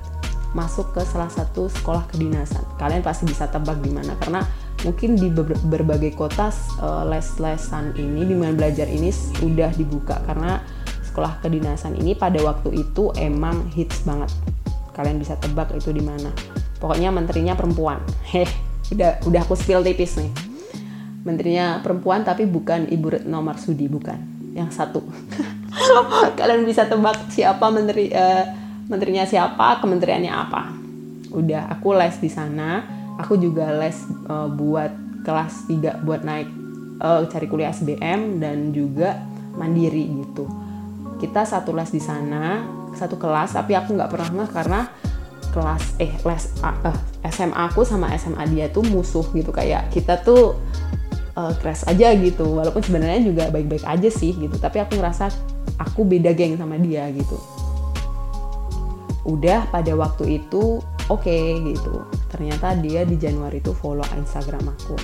masuk ke salah satu sekolah kedinasan. Kalian pasti bisa tebak di mana karena mungkin di ber- berbagai kota eh, les-lesan ini bimbingan belajar ini sudah dibuka. Karena sekolah kedinasan ini pada waktu itu emang hits banget. Kalian bisa tebak itu di mana. Pokoknya menterinya perempuan. Heh udah udah aku spill tipis nih. Menterinya perempuan tapi bukan ibu Retno Marsudi bukan. Yang satu. Kalian bisa tebak siapa menteri eh, menterinya siapa kementeriannya apa. Udah aku les di sana. Aku juga les eh, buat kelas 3 buat naik eh, cari kuliah SBM dan juga mandiri gitu. Kita satu les di sana satu kelas tapi aku nggak pernah ngeh karena kelas eh les eh, SMA aku sama SMA dia tuh musuh gitu. Kayak kita tuh eh, crash aja gitu. Walaupun sebenarnya juga baik-baik aja sih gitu tapi aku ngerasa aku beda geng sama dia gitu udah pada waktu itu oke gitu. Ternyata dia di Januari itu follow Instagram aku.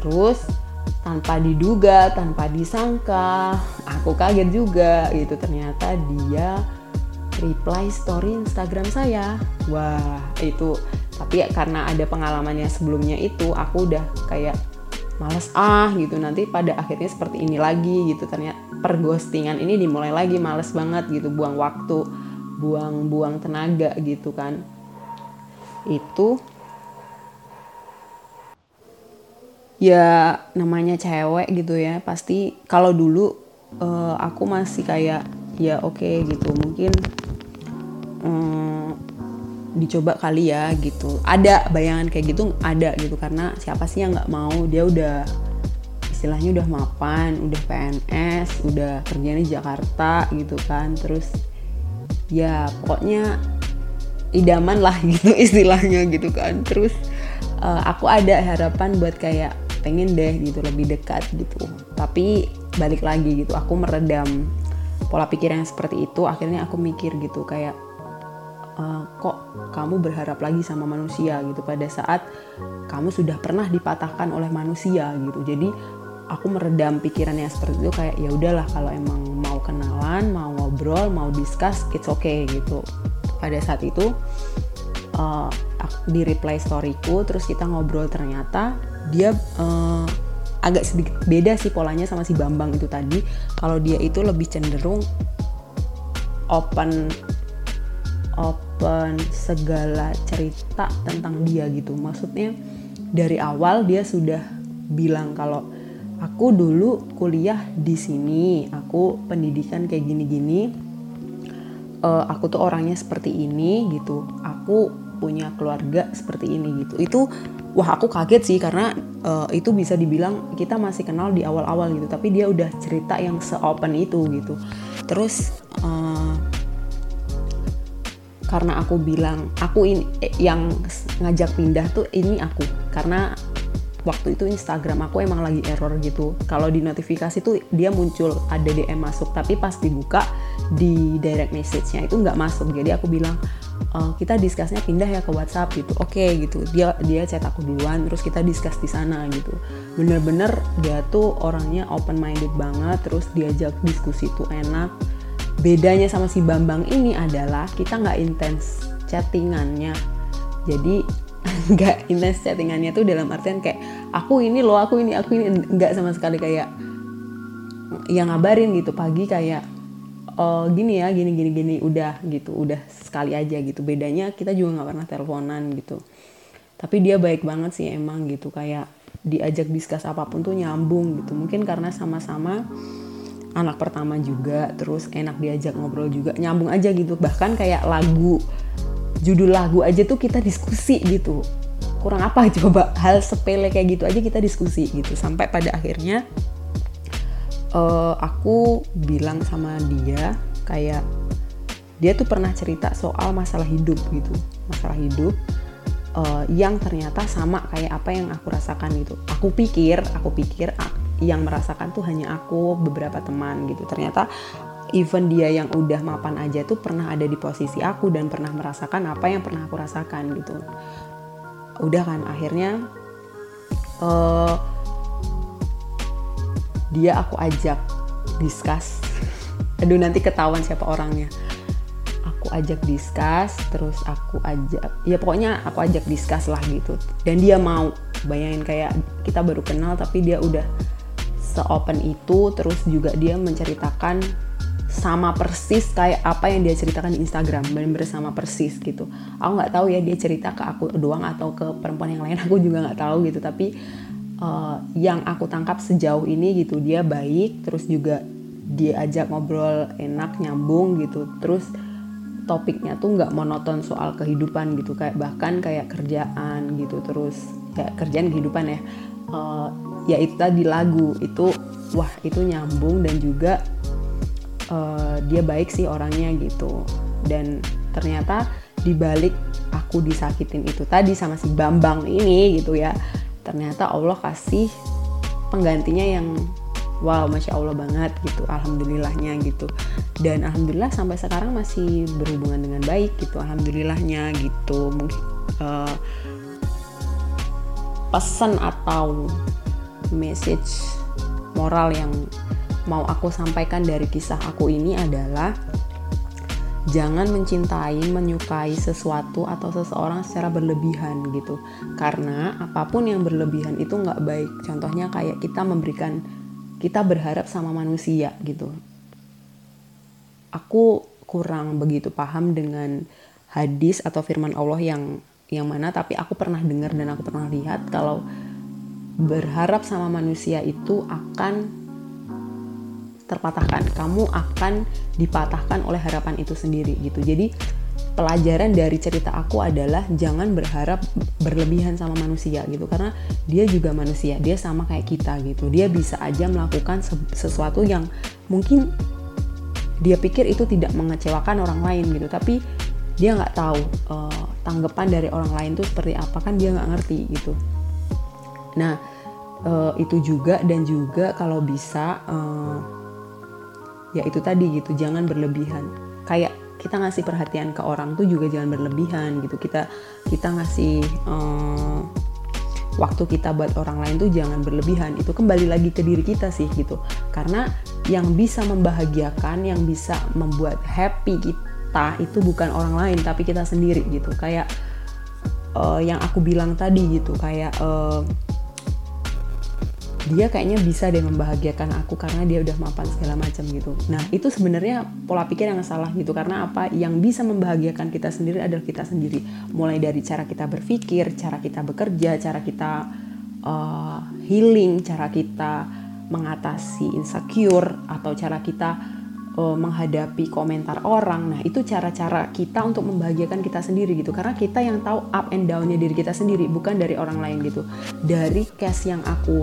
Terus tanpa diduga tanpa disangka aku kaget juga gitu. Ternyata dia reply story Instagram saya. Wah itu. Tapi ya karena ada pengalamannya sebelumnya itu aku udah kayak males ah gitu. Nanti pada akhirnya seperti ini lagi gitu. Ternyata perghostingan ini dimulai lagi males banget gitu. Buang waktu buang-buang tenaga gitu kan. Itu ya namanya cewek gitu ya. Pasti kalau dulu eh, aku masih kayak ya oke gitu mungkin mm, dicoba kali ya gitu. Ada bayangan kayak gitu ada gitu. Karena siapa sih yang nggak mau? Dia udah istilahnya udah mapan udah PNS udah kerjanya di Jakarta gitu kan. Terus ya pokoknya idaman lah gitu istilahnya gitu kan. Terus eh, aku ada harapan buat kayak pengen deh gitu lebih dekat gitu. Tapi balik lagi gitu aku meredam pola pikir yang seperti itu. Akhirnya aku mikir gitu kayak "Eh, kok kamu berharap lagi sama manusia gitu pada saat kamu sudah pernah dipatahkan oleh manusia gitu. Jadi aku meredam pikiran yang seperti itu kayak ya udahlah kalau emang mau kenalan mau ngobrol mau discuss it's okay gitu. Pada saat itu aku di reply storyku terus kita ngobrol ternyata dia eh, agak sedikit beda sih polanya sama si Bambang itu tadi. Kalau dia itu lebih cenderung open open segala cerita tentang dia gitu. Maksudnya dari awal dia sudah bilang kalau aku dulu kuliah di sini. Aku pendidikan kayak gini-gini. Eh, aku tuh orangnya seperti ini gitu. Aku punya keluarga seperti ini gitu. Itu wah aku kaget sih karena eh, itu bisa dibilang kita masih kenal di awal-awal gitu. Tapi dia udah cerita yang se-open itu gitu. Terus eh, karena aku bilang aku ini eh, yang ngajak pindah tuh ini aku. Karena waktu itu Instagram aku emang lagi error gitu. Kalau di notifikasi tuh dia muncul ada DM masuk. Tapi pas dibuka di direct message-nya itu nggak masuk. Jadi aku bilang "Eh, kita discussnya pindah ya ke WhatsApp gitu. Oke gitu. Dia dia chat aku duluan terus kita discuss di sana gitu. Bener-bener dia tuh orangnya open minded banget terus diajak diskusi tuh enak. Bedanya sama si Bambang ini adalah kita nggak intens chattingannya. Jadi nggak intens chattingannya tuh dalam artian kayak aku ini loh aku ini aku ini nggak sama sekali kayak yang ngabarin gitu pagi kayak oh gini ya gini gini gini udah gitu udah sekali aja gitu. Bedanya kita juga nggak pernah teleponan gitu. Tapi dia baik banget sih emang gitu kayak diajak diskus apa pun tuh nyambung gitu. Mungkin karena sama-sama anak pertama juga terus enak diajak ngobrol juga nyambung aja gitu. Bahkan kayak lagu judul lagu aja tuh kita diskusi gitu. Kurang apa coba? Hal sepele kayak gitu aja kita diskusi gitu. Sampai pada akhirnya uh, aku bilang sama dia kayak dia tuh pernah cerita soal masalah hidup gitu. Masalah hidup uh, yang ternyata sama kayak apa yang aku rasakan gitu aku pikir aku pikir yang merasakan tuh hanya aku beberapa teman gitu. Ternyata even dia yang udah mapan aja tuh pernah ada di posisi aku dan pernah merasakan apa yang pernah aku rasakan gitu. Udah kan akhirnya uh, dia aku ajak discuss. Aduh nanti ketahuan siapa orangnya. Aku ajak discuss terus aku ajak ya pokoknya aku ajak discuss lah gitu. Dan dia mau bayangin kayak kita baru kenal tapi dia udah se-open itu terus juga dia menceritakan sama persis kayak apa yang dia ceritakan di Instagram benar-benar sama persis gitu. Aku nggak tahu ya dia cerita ke aku doang atau ke perempuan yang lain aku juga nggak tahu gitu. Tapi uh, yang aku tangkap sejauh ini gitu dia baik terus juga dia ajak ngobrol enak nyambung gitu. Terus topiknya tuh nggak monoton soal kehidupan gitu kayak bahkan kayak kerjaan gitu. Terus ya kerjaan kehidupan ya. Uh, ya itu tadi lagu itu wah itu nyambung dan juga uh, dia baik sih orangnya gitu. Dan ternyata dibalik aku disakitin itu tadi sama si Bambang ini gitu ya ternyata Allah kasih penggantinya yang wow masya Allah banget gitu alhamdulillahnya gitu. Dan alhamdulillah sampai sekarang masih berhubungan dengan baik gitu alhamdulillahnya gitu. Mungkin uh, pesan atau message moral yang mau aku sampaikan dari kisah aku ini adalah jangan mencintai, menyukai sesuatu atau seseorang secara berlebihan gitu. Karena apa pun yang berlebihan itu nggak baik. Contohnya kayak kita memberikan, kita berharap sama manusia gitu. Aku kurang begitu paham dengan hadis atau firman Allah yang yang mana, tapi aku pernah dengar dan aku pernah lihat kalau berharap sama manusia itu akan terpatahkan. Kamu akan dipatahkan oleh harapan itu sendiri gitu. Jadi pelajaran dari cerita aku adalah jangan berharap berlebihan sama manusia gitu. Karena dia juga manusia dia sama kayak kita gitu. Dia bisa aja melakukan sesuatu yang mungkin dia pikir itu tidak mengecewakan orang lain gitu. Tapi dia nggak tahu uh, tanggapan dari orang lain tuh seperti apa kan dia nggak ngerti gitu. Nah uh, itu juga dan juga kalau bisa uh, ya itu tadi gitu jangan berlebihan. Kayak kita ngasih perhatian ke orang tuh juga jangan berlebihan gitu. Kita kita ngasih um, waktu kita buat orang lain tuh jangan berlebihan. Itu kembali lagi ke diri kita sih gitu. Karena yang bisa membahagiakan yang bisa membuat happy kita itu bukan orang lain tapi kita sendiri gitu. Kayak uh, yang aku bilang tadi gitu kayak uh, dia kayaknya bisa deh membahagiakan aku karena dia udah mapan segala macam gitu. Nah itu sebenarnya pola pikir yang salah gitu karena apa? Yang bisa membahagiakan kita sendiri adalah kita sendiri. Mulai dari cara kita berpikir, cara kita bekerja, cara kita uh, healing, cara kita mengatasi insecure atau cara kita uh, menghadapi komentar orang. Nah, itu cara-cara kita untuk membahagiakan kita sendiri gitu. Karena kita yang tahu up and down-nya diri kita sendiri, bukan dari orang lain gitu. Dari case yang aku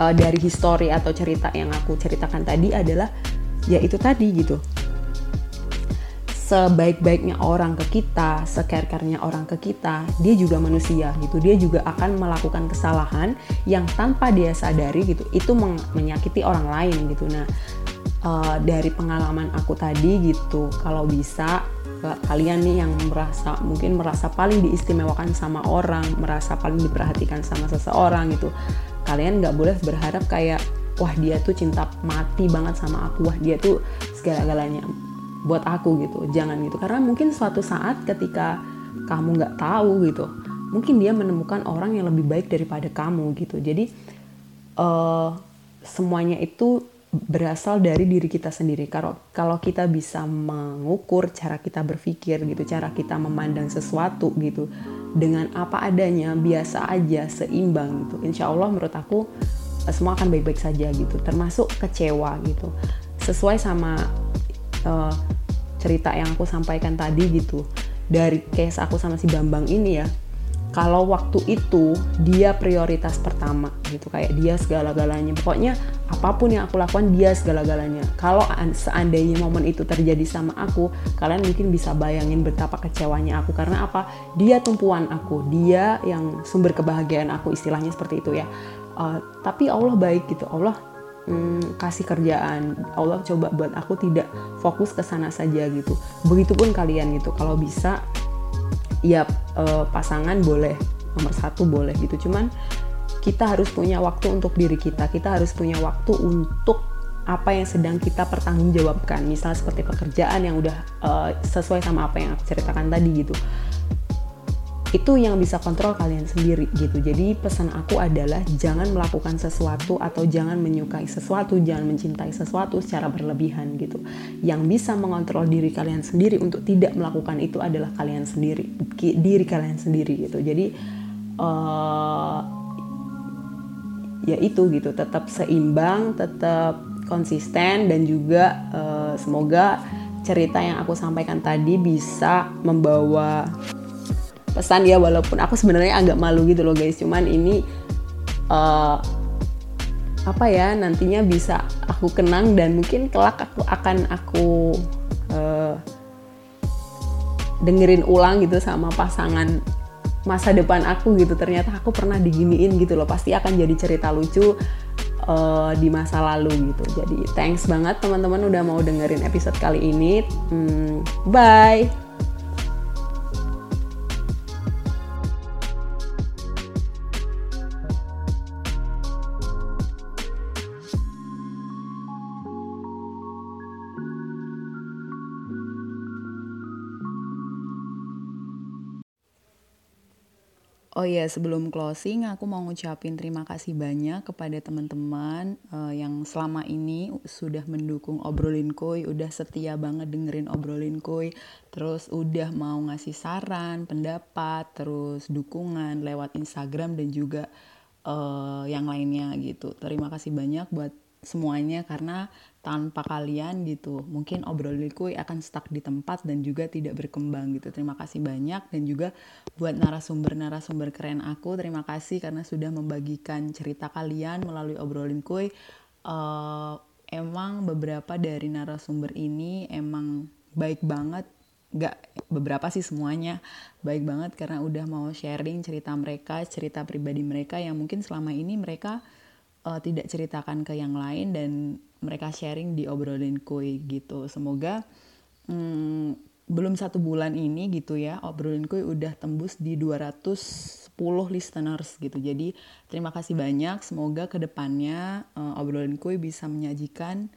uh, dari histori atau cerita yang aku ceritakan tadi adalah ya itu tadi gitu sebaik-baiknya orang ke kita, seker-kernya orang ke kita, dia juga manusia gitu. Dia juga akan melakukan kesalahan yang tanpa dia sadari gitu, itu menyakiti orang lain gitu. Nah, uh, dari pengalaman aku tadi gitu, kalau bisa kalian nih yang merasa mungkin merasa paling diistimewakan sama orang, merasa paling diperhatikan sama seseorang gitu kalian nggak boleh berharap kayak wah dia tuh cinta mati banget sama aku. Wah dia tuh segala-galanya buat aku gitu. Jangan gitu. Karena mungkin suatu saat ketika kamu nggak tahu gitu mungkin dia menemukan orang yang lebih baik daripada kamu gitu. Jadi uh, semuanya itu berasal dari diri kita sendiri. Kalau kalau kita bisa mengukur cara kita berpikir gitu, cara kita memandang sesuatu gitu dengan apa adanya biasa aja seimbang gitu insya Allah menurut aku eh, semua akan baik-baik saja gitu termasuk kecewa gitu sesuai sama eh, cerita yang aku sampaikan tadi gitu dari case aku sama si Bambang ini ya kalau waktu itu dia prioritas pertama gitu kayak dia segala-galanya. Pokoknya apa pun yang aku lakukan dia segala-galanya. Kalau an- seandainya momen itu terjadi sama aku kalian mungkin bisa bayangin betapa kecewanya aku. Karena apa? Dia tumpuan aku. Dia yang sumber kebahagiaan aku istilahnya seperti itu ya. Uh, tapi Allah baik gitu. Allah hmm, kasih kerjaan. Allah coba buat aku tidak fokus ke sana saja gitu. Begitupun kalian gitu. Kalau bisa ya eh, pasangan boleh nomor satu boleh gitu. Cuman kita harus punya waktu untuk diri kita. Kita harus punya waktu untuk apa yang sedang kita pertanggungjawabkan. Misal seperti pekerjaan yang udah eh, sesuai sama apa yang aku ceritakan tadi gitu itu yang bisa kontrol kalian sendiri gitu. Jadi pesan aku adalah jangan melakukan sesuatu atau jangan menyukai sesuatu, jangan mencintai sesuatu secara berlebihan gitu. Yang bisa mengontrol diri kalian sendiri untuk tidak melakukan itu adalah kalian sendiri, diri kalian sendiri gitu. Jadi eh, ya itu gitu, tetap seimbang, tetap konsisten dan juga eh, semoga cerita yang aku sampaikan tadi bisa membawa pesan ya walaupun aku sebenarnya agak malu gitu loh guys. Cuman ini eh, apa ya nantinya bisa aku kenang dan mungkin kelak aku akan aku eh, dengerin ulang gitu sama pasangan masa depan aku gitu. Ternyata aku pernah diginiin gitu loh. Pasti akan jadi cerita lucu eh, di masa lalu gitu. Jadi thanks banget teman-teman udah mau dengerin episode kali ini. Hmm, bye Oh iya, sebelum closing aku mau ngucapin terima kasih banyak kepada teman-teman eh, yang selama ini sudah mendukung obrolin kuy, udah setia banget dengerin obrolin kuy, terus udah mau ngasih saran, pendapat, terus dukungan lewat Instagram dan juga eh, yang lainnya gitu. Terima kasih banyak buat semuanya karena tanpa kalian gitu. Mungkin obrolin kuy akan stuck di tempat dan juga tidak berkembang gitu. Terima kasih banyak dan juga buat narasumber-narasumber keren aku terima kasih karena sudah membagikan cerita kalian melalui obrolin kuy Eh, emang beberapa dari narasumber ini emang baik banget nggak beberapa sih semuanya baik banget karena udah mau sharing cerita mereka cerita pribadi mereka yang mungkin selama ini mereka uh, tidak ceritakan ke yang lain dan mereka sharing di obrolin kuy gitu. Semoga hmm, belum satu bulan ini gitu ya obrolin kuy udah tembus di 210 listeners gitu. Jadi terima kasih banyak. Semoga ke depannya uh, obrolin kuy bisa menyajikan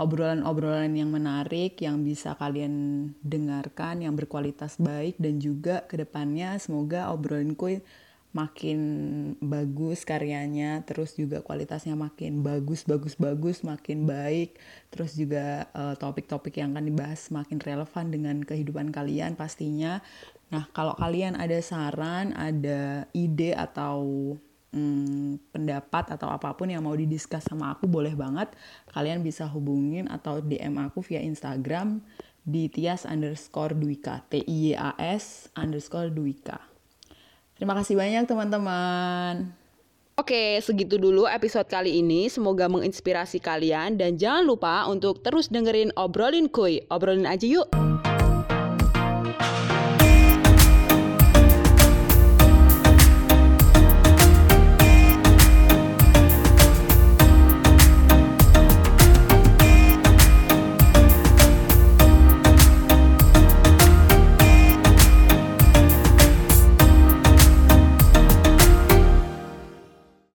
obrolan-obrolan yang menarik yang bisa kalian dengarkan yang berkualitas baik dan juga ke depannya semoga obrolin kuy makin bagus karyanya terus juga kualitasnya makin bagus bagus bagus makin baik terus juga eh, topik-topik yang akan dibahas makin relevan dengan kehidupan kalian pastinya. Nah kalau kalian ada saran ada ide atau hmm, pendapat atau apa pun yang mau didiskus sama aku boleh banget. Kalian bisa hubungin atau DM aku via Instagram di tias underscore duika t i y a s underscore duika Terima kasih banyak teman-teman. Oke, segitu dulu episode kali ini. Semoga menginspirasi kalian dan jangan lupa untuk terus dengerin obrolin kuy. Obrolin aja yuk.